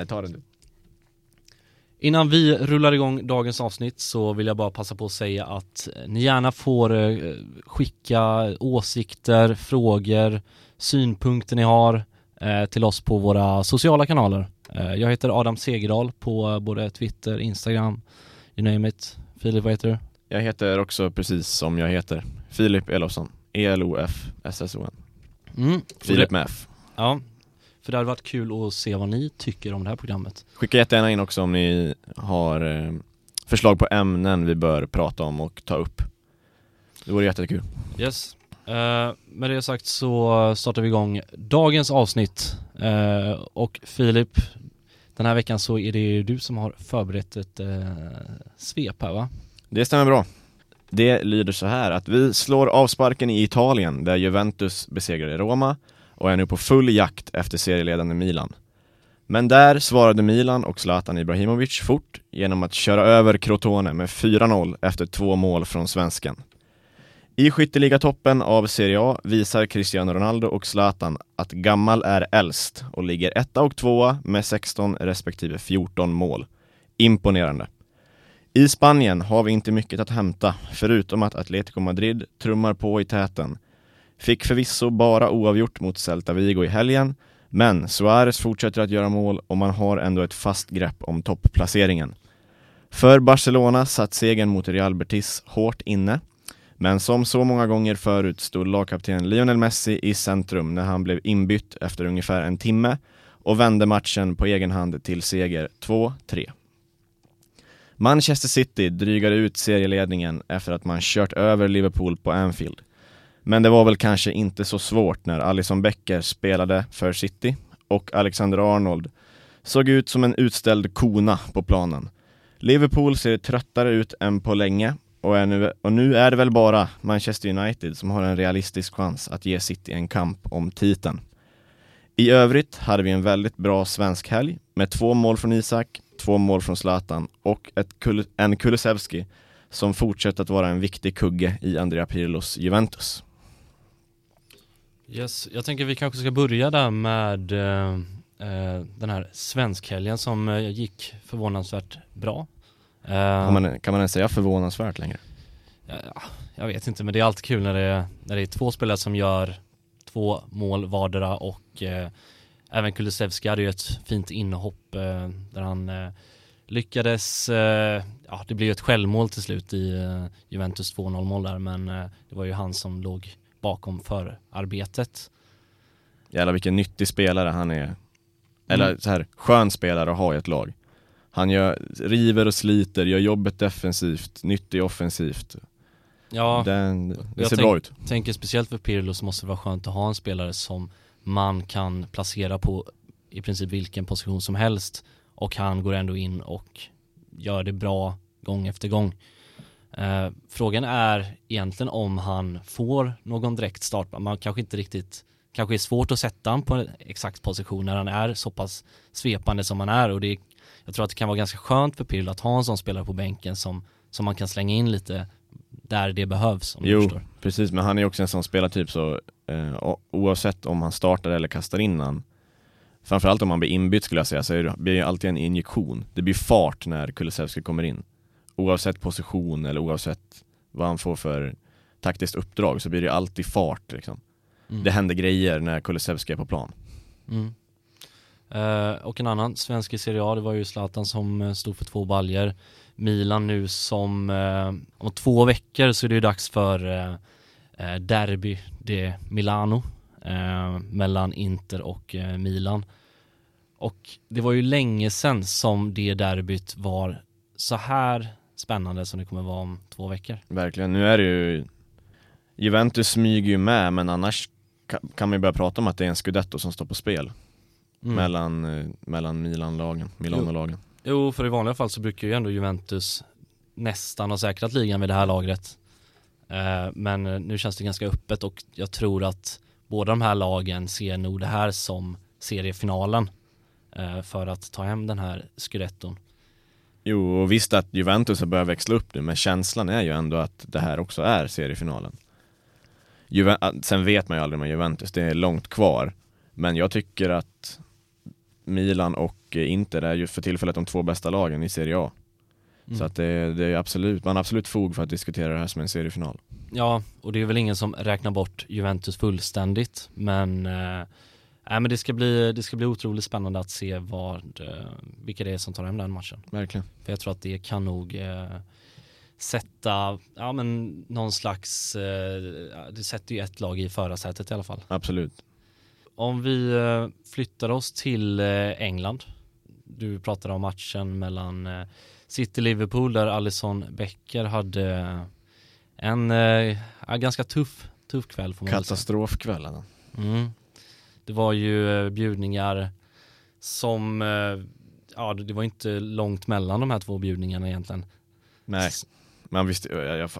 Nej, ta den du. Innan vi rullar igång dagens avsnitt så vill jag bara passa på att säga att ni gärna får eh, skicka åsikter, frågor, synpunkter ni har eh, till oss på våra sociala kanaler. Eh, jag heter Adam Segerdahl på både Twitter, Instagram, you name it. Filip, vad heter du? Jag heter också precis som jag heter, Filip Elofsson. E-L-O-F-S-S-O-N. Mm. Filip med F. Ja, för det hade varit kul att se vad ni tycker om det här programmet. Skicka jättegärna in också om ni har eh, förslag på ämnen vi bör prata om och ta upp. Det vore jättekul. Yes. Uh, med det sagt så startar vi igång dagens avsnitt. Uh, och Filip, den här veckan så är det du som har förberett ett uh, svep här va? Det stämmer bra. Det lyder så här att vi slår avsparken i Italien där Juventus besegrade Roma och är nu på full jakt efter serieledande Milan. Men där svarade Milan och Zlatan Ibrahimovic fort genom att köra över Crotone med 4-0 efter två mål från svensken. I skytteligatoppen av Serie A visar Cristiano Ronaldo och Zlatan att gammal är äldst och ligger etta och tvåa med 16 respektive 14 mål. Imponerande. I Spanien har vi inte mycket att hämta, förutom att Atletico Madrid trummar på i täten. Fick förvisso bara oavgjort mot Celta Vigo i helgen, men Suarez fortsätter att göra mål och man har ändå ett fast grepp om toppplaceringen. För Barcelona satt segern mot Real Betis hårt inne, men som så många gånger förut stod lagkapten Lionel Messi i centrum när han blev inbytt efter ungefär en timme och vände matchen på egen hand till seger 2-3. Manchester City drygade ut serieledningen efter att man kört över Liverpool på Anfield. Men det var väl kanske inte så svårt när Alison Becker spelade för City och Alexander Arnold såg ut som en utställd kona på planen. Liverpool ser tröttare ut än på länge och, är nu, och nu är det väl bara Manchester United som har en realistisk chans att ge City en kamp om titeln. I övrigt hade vi en väldigt bra svensk helg med två mål från Isak, två mål från Zlatan och ett kul en Kulusevski som fortsätter att vara en viktig kugge i Andrea Pirlos Juventus. Yes, jag tänker vi kanske ska börja där med eh, eh den här svenskhelgen som eh, gick förvånansvärt bra. Eh, kan, man, kan man ens säga förvånansvärt längre? Ja, jag vet inte, men det är alltid kul när det, är, när det är två spelare som gör två mål vardera och eh, även Kulusevski hade ju ett fint inhopp eh, där han lyckades, ja det blev ju ett självmål till slut i Juventus 2-0 mål där men det var ju han som låg bakom förarbetet. Jävlar vilken nyttig spelare han är. Eller mm. så här, skön spelare att ha i ett lag. Han gör, river och sliter, gör jobbet defensivt, nyttig offensivt. Ja, Den, det ser tänk, bra ut. tänker speciellt för Pirlo så måste det vara skönt att ha en spelare som man kan placera på i princip vilken position som helst och han går ändå in och gör det bra gång efter gång. Eh, frågan är egentligen om han får någon direkt start. Man kanske inte riktigt, kanske är svårt att sätta honom på en exakt position när han är så pass svepande som han är och det, jag tror att det kan vara ganska skönt för Pirlo att ha en sån spelare på bänken som, som man kan slänga in lite där det behövs om Jo, precis, men han är också en sån spelartyp så eh, oavsett om han startar eller kastar in han Framförallt om han blir inbytt skulle jag säga, så blir det alltid en injektion. Det blir fart när Kulusevski kommer in. Oavsett position eller oavsett vad han får för taktiskt uppdrag så blir det alltid fart liksom. Mm. Det händer grejer när Kulusevski är på plan. Mm. Uh, och en annan svensk i Serie A, det var ju Zlatan som uh, stod för två baljer. Milan nu som, uh, om två veckor så är det ju dags för Derby de Milano mellan Inter och Milan. Och det var ju länge sedan som det derbyt var så här spännande som det kommer vara om två veckor. Verkligen, nu är det ju Juventus smyger ju med men annars kan man ju börja prata om att det är en scudetto som står på spel mm. mellan, eh, mellan Milan-lagen, Milano-lagen. Jo. jo, för i vanliga fall så brukar ju ändå Juventus nästan ha säkrat ligan vid det här lagret. Eh, men eh, nu känns det ganska öppet och jag tror att båda de här lagen ser nog det här som seriefinalen för att ta hem den här scudetton. Jo, och visst att Juventus har börjat växla upp nu, men känslan är ju ändå att det här också är seriefinalen. Juve Sen vet man ju aldrig med Juventus, det är långt kvar. Men jag tycker att Milan och Inter är ju för tillfället de två bästa lagen i Serie A. Mm. Så att det, det är absolut, man har absolut fog för att diskutera det här som en seriefinal. Ja, och det är väl ingen som räknar bort Juventus fullständigt, men eh, Nej men det ska bli, det ska bli otroligt spännande att se vad, eh, vilka det är som tar hem den matchen. Verkligen. För jag tror att det kan nog eh, sätta, ja men någon slags, eh, det sätter ju ett lag i förarsätet i alla fall. Absolut. Om vi eh, flyttar oss till eh, England. Du pratade om matchen mellan eh, City-Liverpool där Alisson Becker hade en ganska tuff, tuff kväll. Katastrofkvällen. Mm. Det var ju eh, bjudningar som, eh, ja det var inte långt mellan de här två bjudningarna egentligen. Nej, man visste, jag, jag,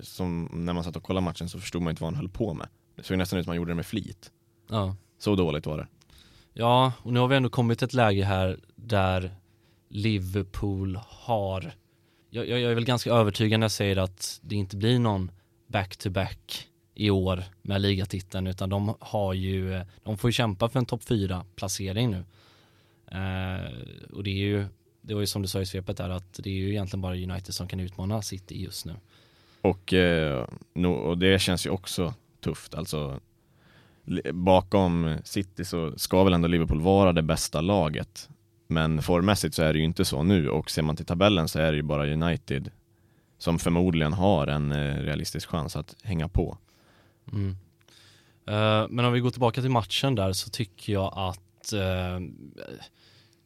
som när man satt och kollade matchen så förstod man inte vad han höll på med. Det såg nästan ut som han gjorde det med flit. Ja. Så dåligt var det. Ja, och nu har vi ändå kommit till ett läge här där Liverpool har jag, jag är väl ganska övertygad när jag säger att det inte blir någon back-to-back i år med ligatiteln utan de har ju, de får ju kämpa för en topp 4 placering nu. Eh, och det är ju, det var ju som du sa i svepet där att det är ju egentligen bara United som kan utmana City just nu. Och, eh, no, och det känns ju också tufft. Alltså, bakom City så ska väl ändå Liverpool vara det bästa laget. Men formmässigt så är det ju inte så nu och ser man till tabellen så är det ju bara United som förmodligen har en eh, realistisk chans att hänga på. Mm. Uh, men om vi går tillbaka till matchen där så tycker jag att uh,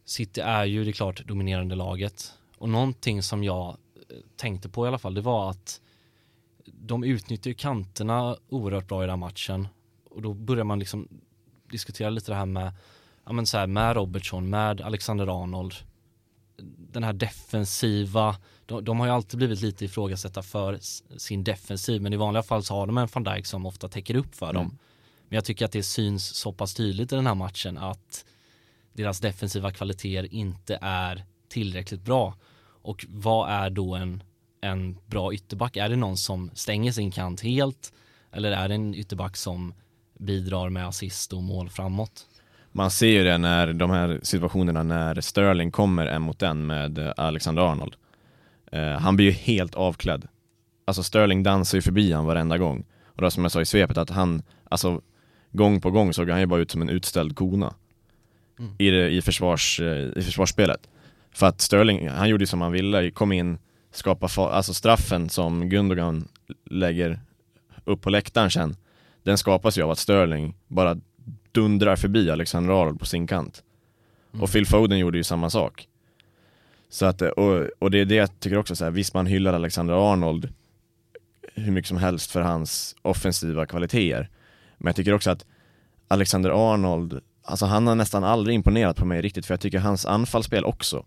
City är ju det klart dominerande laget. Och någonting som jag eh, tänkte på i alla fall det var att de utnyttjar ju kanterna oerhört bra i den här matchen. Och då börjar man liksom diskutera lite det här med, ja men så här, med Robertson, med Alexander Arnold. Den här defensiva, de, de har ju alltid blivit lite ifrågasatta för sin defensiv men i vanliga fall så har de en van Dijk som ofta täcker upp för dem. Mm. Men jag tycker att det syns så pass tydligt i den här matchen att deras defensiva kvaliteter inte är tillräckligt bra. Och vad är då en, en bra ytterback? Är det någon som stänger sin kant helt? Eller är det en ytterback som bidrar med assist och mål framåt? Man ser ju det när de här situationerna när Sterling kommer en mot en med eh, Alexander Arnold. Eh, han blir ju helt avklädd. Alltså Sterling dansar ju förbi han varenda gång. Och då som jag sa i svepet att han, alltså gång på gång såg han ju bara ut som en utställd kona. Mm. I, det, i, försvars, eh, I försvarsspelet. För att Sterling, han gjorde ju som han ville, kom in, skapa alltså straffen som Gundogan lägger upp på läktaren sen. Den skapas ju av att Sterling bara dundrar förbi Alexander Arnold på sin kant. Mm. Och Phil Foden gjorde ju samma sak. Så att, och, och det är det jag tycker också så här, visst man hyllar Alexander Arnold hur mycket som helst för hans offensiva kvaliteter. Men jag tycker också att Alexander Arnold, alltså han har nästan aldrig imponerat på mig riktigt för jag tycker hans anfallsspel också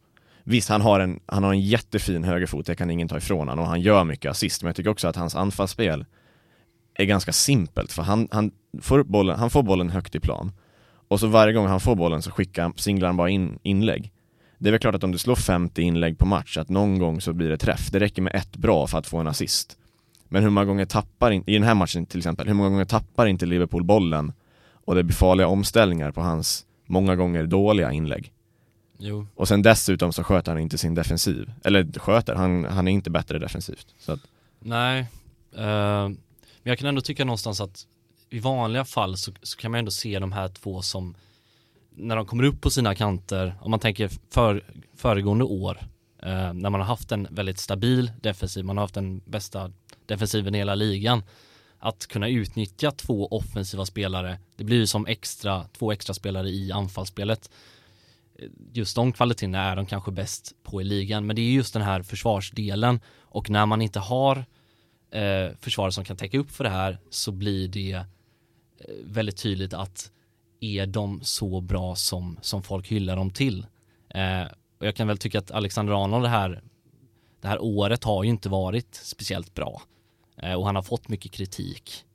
Visst, han har en, han har en jättefin högerfot, det kan ingen ta ifrån honom och han gör mycket assist, men jag tycker också att hans anfallsspel är ganska simpelt för han, han, får bollen, han får bollen högt i plan och så varje gång han får bollen så skickar, singlar han bara in inlägg. Det är väl klart att om du slår 50 inlägg på match, att någon gång så blir det träff. Det räcker med ett bra för att få en assist. Men hur många gånger tappar, in, i den här matchen till exempel, hur många gånger tappar inte Liverpool bollen och det blir farliga omställningar på hans många gånger dåliga inlägg. Jo, Och sen dessutom så sköter han inte sin defensiv. Eller sköter, han, han är inte bättre defensivt. Så att, nej. Eh, men jag kan ändå tycka någonstans att i vanliga fall så, så kan man ändå se de här två som när de kommer upp på sina kanter, om man tänker för, föregående år, eh, när man har haft en väldigt stabil defensiv, man har haft den bästa defensiven i hela ligan, att kunna utnyttja två offensiva spelare, det blir ju som extra, två extra spelare i anfallsspelet. Just de kvaliteterna är de kanske bäst på i ligan, men det är just den här försvarsdelen och när man inte har eh, försvarare som kan täcka upp för det här så blir det eh, Eh, väldigt tydligt att är de så bra som, som folk hyllar dem till? Eh, och jag kan väl tycka att Alexander Arnold det här, det här året har ju inte varit speciellt bra. Eh, och han har fått mycket kritik.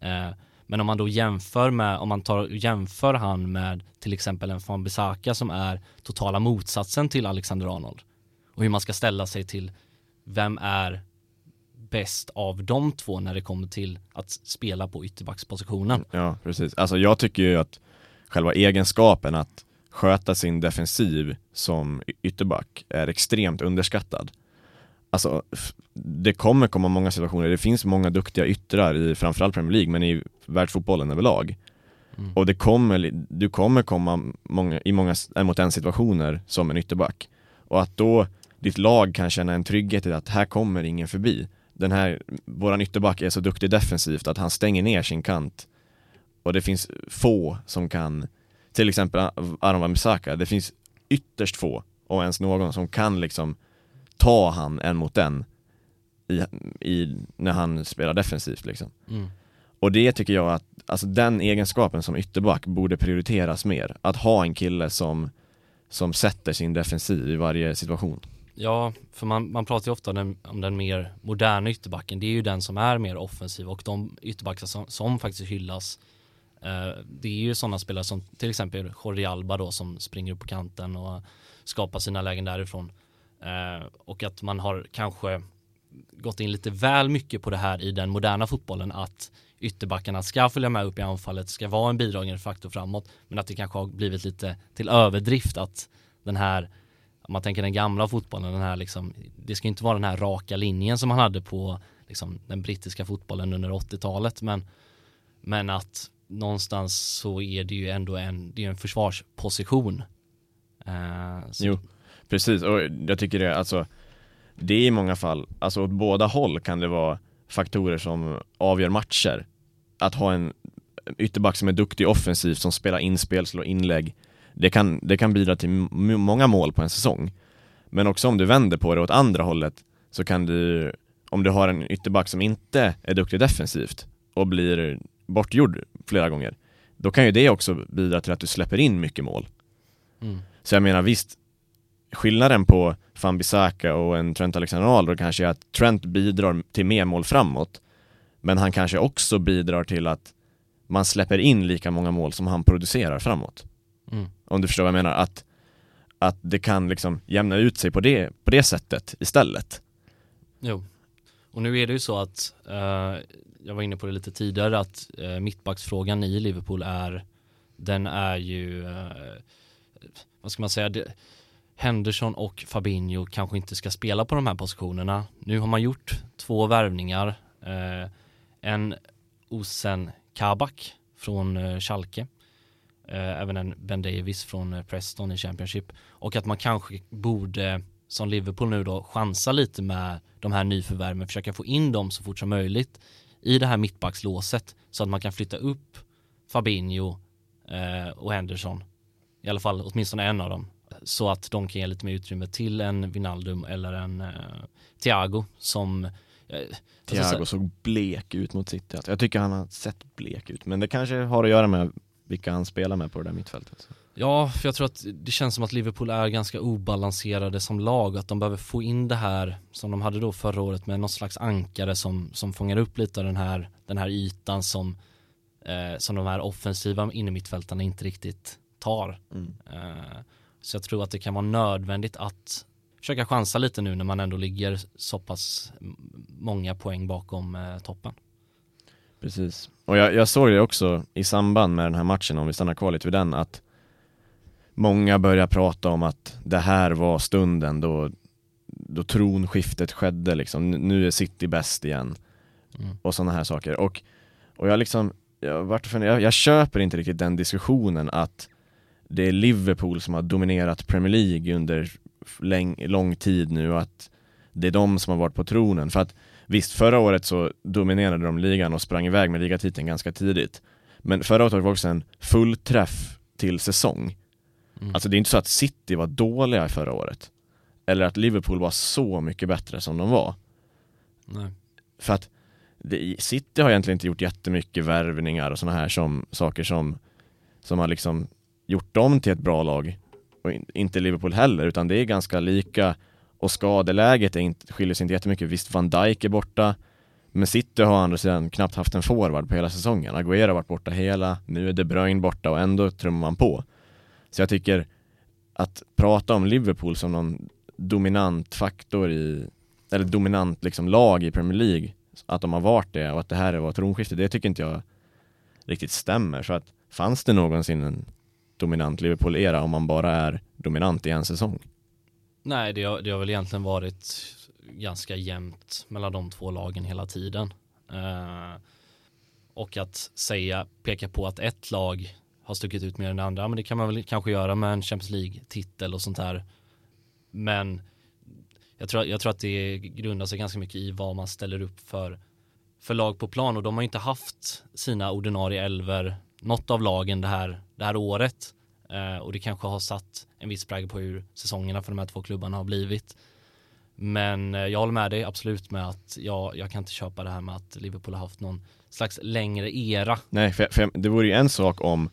Eh, men om man då jämför med, om man tar, jämför han med till exempel en Van Bissaka som är totala motsatsen till Alexander Arnold. Och hur man ska ställa sig till vem är bäst av de två när det kommer till att spela på ytterbackspositionen. ja precis. Alltså jag tycker ju att själva egenskapen att sköta sin defensiv som ytterback är extremt underskattad. Alltså, det kommer komma många situationer, det finns många duktiga yttrar i framförallt Premier League, men i världsfotbollen överlag. Mm. Och det kommer, du kommer komma många, i många mot en situationer som en ytterback. Och att då ditt lag kan känna en trygghet i att här kommer ingen förbi. Den här, våran ytterback är så duktig defensivt att han stänger ner sin kant. Och det finns få som kan, till exempel Aron Wan-Bissaka, det finns ytterst få, och ens någon, som kan liksom ta han en mot en i, i, när han spelar defensivt liksom. Mm. Och det tycker jag att, alltså den egenskapen som ytterback borde prioriteras mer. Att ha en kille som, som sätter sin defensiv i varje situation. Ja, för man, man pratar ju ofta den, om den mer moderna ytterbacken. Det är ju den som är mer offensiv och de ytterbackar som, som faktiskt hyllas eh, det är ju sådana spelare som till exempel Jordi Alba då som springer upp på kanten och skapar sina lägen därifrån. Eh, och att man har kanske gått in lite väl mycket på det här i den moderna fotbollen att ytterbackarna ska följa med upp i anfallet, ska vara en bidragande faktor framåt, men att det kanske har blivit lite till överdrift att den här, om man tänker den gamla fotbollen, den här liksom, det ska inte vara den här raka linjen som man hade på liksom, den brittiska fotbollen under 80-talet, men, men att någonstans så är det ju ändå en, det är en försvarsposition. Eh, jo, precis, och jag tycker det, alltså det är i många fall, alltså åt båda håll kan det vara faktorer som avgör matcher. Att ha en ytterback som är duktig offensivt, som spelar inspel, slår inlägg, det kan, det kan bidra till många mål på en säsong. Men också om du vänder på det åt andra hållet, så kan du, om du har en ytterback som inte är duktig defensivt och blir bortgjord flera gånger, då kan ju det också bidra till att du släpper in mycket mål. Mm. Så jag menar visst, skillnaden på van Bissaka och en Trent Alexander-Arnold kanske är att Trent bidrar till mer mål framåt men han kanske också bidrar till att man släpper in lika många mål som han producerar framåt. Mm. Om du förstår vad jag menar, att, att det kan liksom jämna ut sig på det, på det sättet istället. Jo, och nu är det ju så att, eh, jag var inne på det lite tidigare, att eh, mittbacksfrågan i Liverpool är, den är ju, eh, vad ska man säga, det, Henderson och Fabinho kanske inte ska spela på de här positionerna. Nu har man gjort två värvningar. Eh, en Osen Kabak från eh, Schalke. Eh, även en Ben Davis från eh, Preston i Championship. Och att man kanske borde, eh, som Liverpool nu då, chansa lite med de här nyförvärven. Försöka få in dem så fort som möjligt i det här mittbackslåset. Så att man kan flytta upp Fabinho och Henderson. I alla fall åtminstone en av dem så att de kan ge lite mer utrymme till en Vinaldum eller en uh, Thiago som uh, Thiago såg blek ut mot City. Alltså, jag tycker han har sett blek ut, men det kanske har att göra med vilka han spelar med på det där mittfältet. Ja, för jag tror att det känns som att Liverpool är ganska obalanserade som lag att de behöver få in det här som de hade då förra året med någon slags ankare som, som fångar upp lite av den här, den här ytan som, eh, som de här offensiva innermittfältarna inte riktigt tar. Mm. Eh, så jag tror att det kan vara nödvändigt att försöka chansa lite nu när man ändå ligger så pass många poäng bakom eh, toppen. Precis, och jag, jag såg det också i samband med den här matchen, om vi stannar kvar lite vid den, att många börjar prata om att det här var stunden då, då tronskiftet skedde liksom, nu är City bäst igen mm. och sådana här saker. Och, och jag liksom, jag, jag, jag köper inte riktigt den diskussionen att det är Liverpool som har dominerat Premier League under lång tid nu och att det är de som har varit på tronen. För att visst, förra året så dominerade de ligan och sprang iväg med ligatiteln ganska tidigt. Men förra året var det också en fullträff till säsong. Mm. Alltså det är inte så att City var dåliga förra året. Eller att Liverpool var så mycket bättre som de var. Nej. För att det, City har egentligen inte gjort jättemycket värvningar och sådana här som, saker som, som har liksom gjort dem till ett bra lag och inte Liverpool heller utan det är ganska lika och skadeläget är inte, skiljer sig inte jättemycket. Visst, van Dijk är borta men City har å andra sidan knappt haft en forward på hela säsongen. Agüero har varit borta hela, nu är De Bruyne borta och ändå trummar man på. Så jag tycker att prata om Liverpool som någon dominant faktor i, eller dominant liksom lag i Premier League, att de har varit det och att det här var tronskiftet, det tycker inte jag riktigt stämmer. Så att fanns det någonsin en dominant Liverpool-era om man bara är dominant i en säsong. Nej, det har, det har väl egentligen varit ganska jämnt mellan de två lagen hela tiden. Eh, och att säga, peka på att ett lag har stuckit ut mer än det andra, men det kan man väl kanske göra med en Champions League-titel och sånt där. Men jag tror, jag tror att det grundar sig ganska mycket i vad man ställer upp för, för lag på plan och de har inte haft sina ordinarie elver något av lagen det här, det här året Eh, och det kanske har satt en viss prägel på hur säsongerna för de här två klubbarna har blivit. Men eh, jag håller med dig absolut med att jag, jag kan inte köpa det här med att Liverpool har haft någon slags längre era. Nej, för, för det vore ju en sak om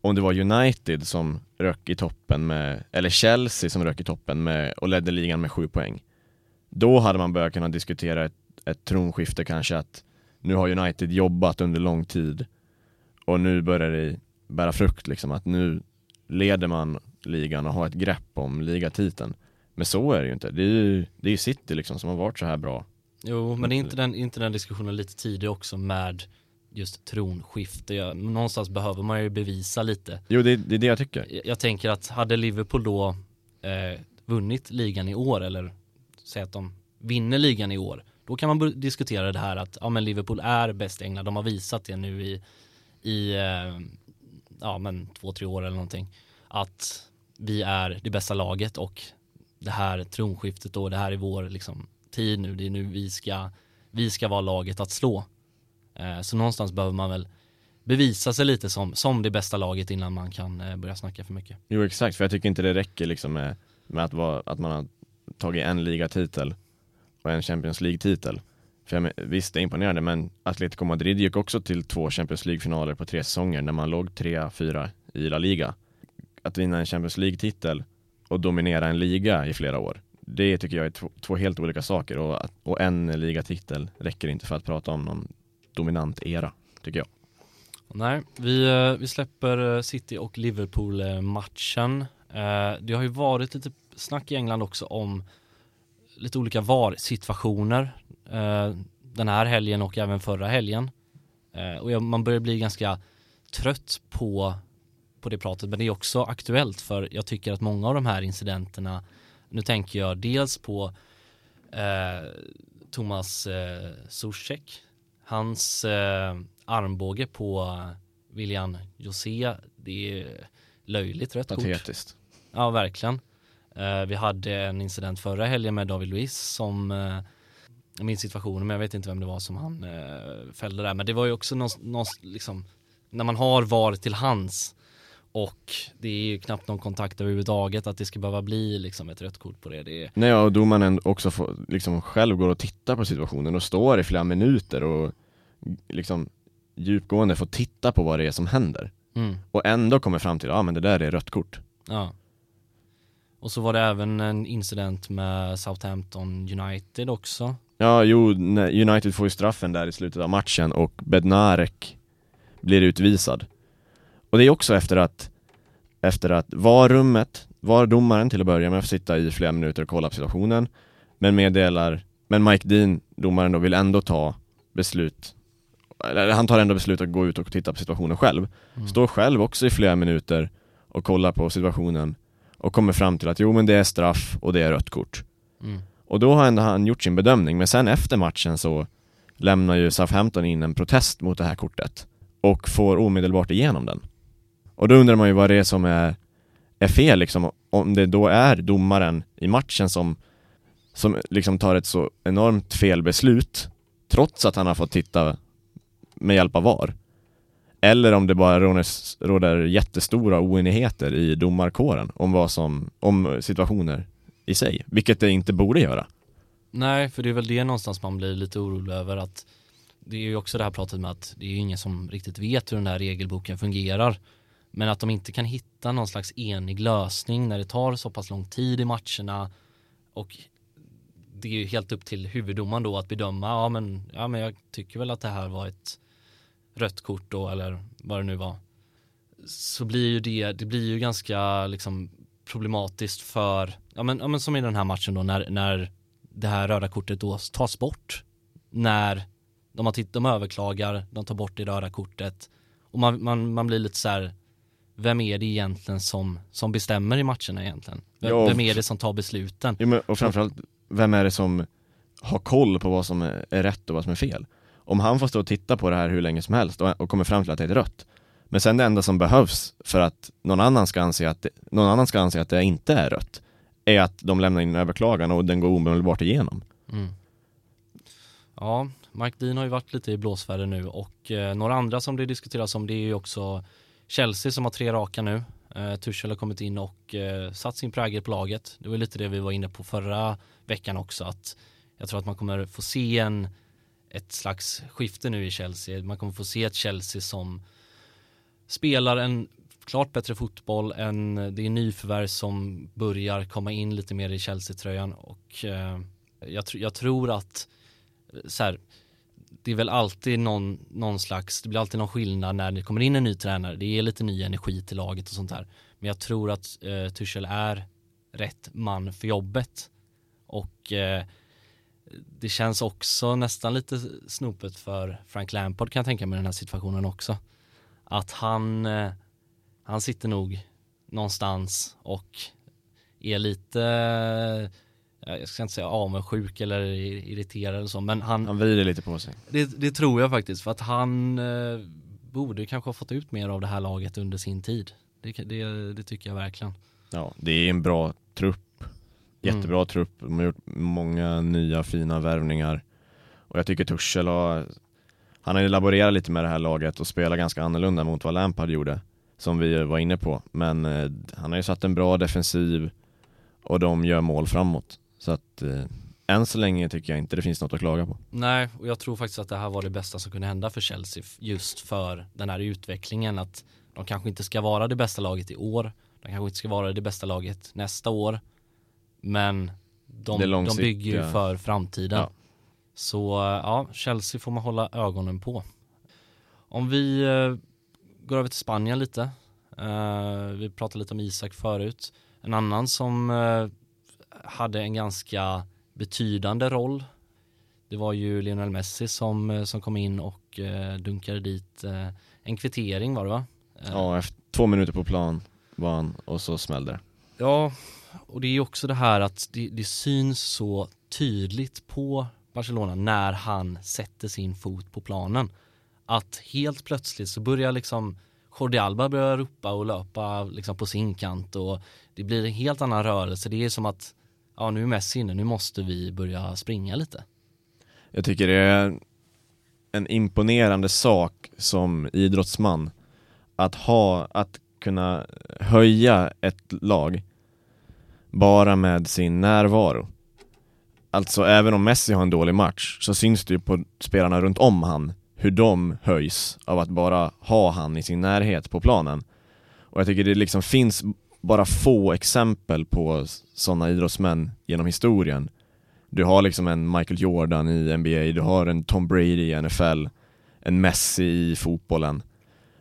om det var United som rök i toppen med, eller Chelsea som rök i toppen med och ledde ligan med sju poäng. Då hade man börjat kunna diskutera ett, ett tronskifte kanske att nu har United jobbat under lång tid och nu börjar det bära frukt liksom att nu leder man ligan och har ett grepp om ligatiteln. Men så är det ju inte. Det är ju, det är ju City liksom som har varit så här bra. Jo, men det är inte den, inte den diskussionen lite tidigare också med just tronskifte. Någonstans behöver man ju bevisa lite. Jo, det, det är det jag tycker. Jag, jag tänker att hade Liverpool då eh, vunnit ligan i år eller säg att de vinner ligan i år, då kan man diskutera det här att ja, men Liverpool är bäst England. De har visat det nu i, i eh, ja, men två, tre år eller någonting. Att vi är det bästa laget och det här tronskiftet och det här är vår liksom, tid nu. Det är nu vi ska, vi ska vara laget att slå. Eh, så någonstans behöver man väl bevisa sig lite som, som det bästa laget innan man kan eh, börja snacka för mycket. Jo exakt, för jag tycker inte det räcker liksom med, med att, vara, att man har tagit en ligatitel och en Champions League-titel. För jag, visst, det är imponerande, men Atletico Madrid gick också till två Champions League-finaler på tre säsonger när man låg trea, fyra i La Liga. Att vinna en Champions League-titel och dominera en liga i flera år, det tycker jag är två, två helt olika saker och, och en ligatitel räcker inte för att prata om någon dominant era, tycker jag. Nej, vi, eh, vi släpper eh, City och Liverpool-matchen. Eh, det har ju varit lite snack i England också om lite olika VAR-situationer den här helgen och även förra helgen. Och man börjar bli ganska trött på, på det pratet, men det är också aktuellt för jag tycker att många av de här incidenterna, nu tänker jag dels på eh, Thomas eh, Zuzek Hans eh, armbåge på William José, det är löjligt rött kort. Patetiskt. Ja, verkligen. Eh, vi hade en incident förra helgen med David Luiz som jag minns situationen men jag vet inte vem det var som han eh, fällde där. Men det var ju också någon, någon liksom, när man har VAR till hands och det är ju knappt någon kontakt överhuvudtaget att det ska behöva bli liksom ett rött kort på det. det är... Nej och domaren också får, liksom själv går och tittar på situationen och står i flera minuter och liksom djupgående får titta på vad det är som händer. Mm. Och ändå kommer fram till, ja ah, men det där är rött kort. Ja. Och så var det även en incident med Southampton United också. Ja, jo, United får ju straffen där i slutet av matchen och Bednarek blir utvisad. Och det är också efter att efter att var rummet, var domaren till att börja med, får sitta i flera minuter och kolla på situationen men meddelar, men Mike Dean, domaren då, vill ändå ta beslut eller han tar ändå beslut att gå ut och titta på situationen själv mm. Står själv också i flera minuter och kollar på situationen och kommer fram till att jo men det är straff och det är rött kort mm. Och då har ändå han gjort sin bedömning, men sen efter matchen så lämnar ju Southampton in en protest mot det här kortet och får omedelbart igenom den och då undrar man ju vad det är som är, är fel liksom, om det då är domaren i matchen som, som liksom tar ett så enormt felbeslut trots att han har fått titta med hjälp av VAR. Eller om det bara råder jättestora oenigheter i domarkåren om vad som, om situationer i sig, vilket det inte borde göra. Nej, för det är väl det någonstans man blir lite orolig över att det är ju också det här pratet med att det är ju ingen som riktigt vet hur den här regelboken fungerar. Men att de inte kan hitta någon slags enig lösning när det tar så pass lång tid i matcherna och det är ju helt upp till huvuddomaren då att bedöma, ja men, ja men jag tycker väl att det här var ett rött kort då eller vad det nu var. Så blir ju det, det blir ju ganska liksom problematiskt för, ja men, ja men som i den här matchen då när, när det här röda kortet då tas bort. När de har titt, de överklagar, de tar bort det röda kortet och man, man, man blir lite så här vem är det egentligen som, som bestämmer i matcherna egentligen? Vem, Ja, vem är det som tar besluten? Jo, men, och framförallt, vem är det som har koll på vad som är rätt och vad som är fel? Om han får stå och titta på det här hur länge som helst och, och kommer fram till att det är rött men sen det enda som behövs för att någon annan ska anse att det, någon annan ska anse att det inte är rött Är att de lämnar in en överklagan och den går omedelbart igenom Mm. Ja, Mike Dean har ju varit lite i blåsväder nu och eh, några andra som det diskuteras om det är ju också Chelsea som har tre raka nu. Eh, Tuchel har kommit in och eh, satt sin prägel på laget. Det var lite det vi var inne på förra veckan också att jag tror att man kommer få se en ett slags skifte nu i Chelsea. Man kommer få se ett Chelsea som spelar en klart bättre fotboll än eh, det är nyförvärv som börjar komma in lite mer i Chelsea-tröjan och eh, jag, tr- jag tror att eh, så här, det är väl alltid någon, någon slags, det blir alltid någon skillnad när det kommer in en ny tränare. Det är lite ny energi till laget och sånt där. Men jag tror att eh, Tuchel är rätt man för jobbet. Och eh, det känns också nästan lite snopet för Frank Lampard kan jag tänka mig den här situationen också. Att han, eh, han sitter nog någonstans och är lite, eh, jag ska inte säga avundsjuk eller irriterad eller så, men han, Han vrider lite på sig. Det, det tror jag faktiskt för att han eh, borde kanske ha fått ut mer av det här laget under sin tid. Det, det, det tycker jag verkligen. Ja, det är en bra trupp. Jättebra trupp, de har gjort många nya fina värvningar. Och jag tycker Tuchel har Han har ju laborerat lite med det här laget och spelat ganska annorlunda mot vad Lampard gjorde Som vi var inne på, men eh, han har ju satt en bra defensiv Och de gör mål framåt Så att eh, än så länge tycker jag inte det finns något att klaga på Nej, och jag tror faktiskt att det här var det bästa som kunde hända för Chelsea just för den här utvecklingen att de kanske inte ska vara det bästa laget i år. De kanske inte ska vara det bästa laget nästa år. Men de, de bygger ju för framtiden. Ja. Så ja, Chelsea får man hålla ögonen på. Om vi eh, går över till Spanien lite. Eh, vi pratade lite om Isak förut. En annan som eh, hade en ganska betydande roll. Det var ju Lionel Messi som, som kom in och dunkade dit en kvittering var det va? Ja, efter två minuter på plan var han och så smällde det Ja, och det är också det här att det, det syns så tydligt på Barcelona när han sätter sin fot på planen. Att helt plötsligt så börjar liksom Jordi Alba börjar ropa och löpa liksom på sin kant och det blir en helt annan rörelse. Det är som att ja, nu är Messi inne, nu måste vi börja springa lite. Jag tycker det är en imponerande sak som idrottsman att ha, att kunna höja ett lag bara med sin närvaro. Alltså även om Messi har en dålig match så syns det ju på spelarna runt om han hur de höjs av att bara ha han i sin närhet på planen. Och jag tycker det liksom finns bara få exempel på sådana idrottsmän genom historien du har liksom en Michael Jordan i NBA, du har en Tom Brady i NFL, en Messi i fotbollen.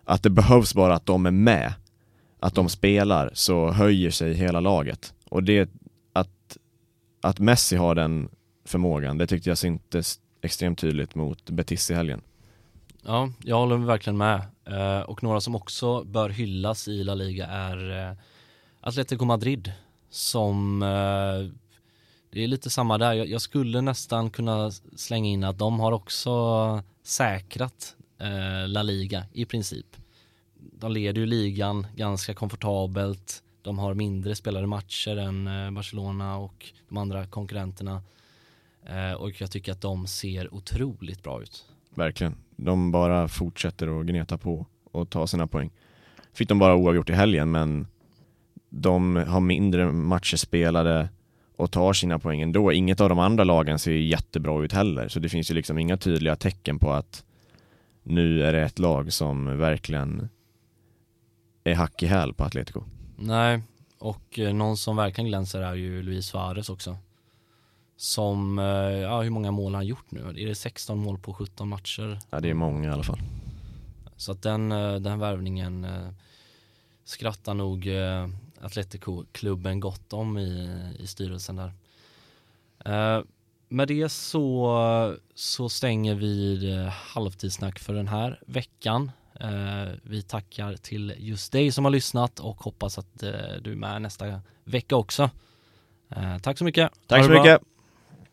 Att det behövs bara att de är med, att de spelar, så höjer sig hela laget. Och det, att, att Messi har den förmågan, det tyckte jag syntes extremt tydligt mot Betis i helgen. Ja, jag håller verkligen med. Eh, och några som också bör hyllas i La Liga är eh, Atletico Madrid som eh, det är lite samma där. Jag, jag skulle nästan kunna slänga in att de har också säkrat eh, La Liga i princip. De leder ju ligan ganska komfortabelt. De har mindre spelade matcher än eh, Barcelona och de andra konkurrenterna. Eh, och jag tycker att de ser otroligt bra ut. Verkligen. De bara fortsätter att gneta på och ta sina poäng. Fick de bara oavgjort i helgen men de har mindre matcher spelade och tar sina poäng ändå. Inget av de andra lagen ser jättebra ut heller så det finns ju liksom inga tydliga tecken på att nu är det ett lag som verkligen är hack i häl på Atletico. Nej, och eh, någon som verkligen glänser är ju Luis Suarez också. Som, eh, ja hur många mål har han gjort nu? Är det 16 mål på 17 matcher? Ja det är många i alla fall. Så att den, eh, den värvningen skrattar nog Atletico-klubben gott om i, i styrelsen där. Med det så, så stänger vi halvtidssnack för den här veckan. Eh, vi tackar till just dig som har lyssnat och hoppas att eh, du är med nästa vecka också. Eh, tack så mycket. Tack så mycket!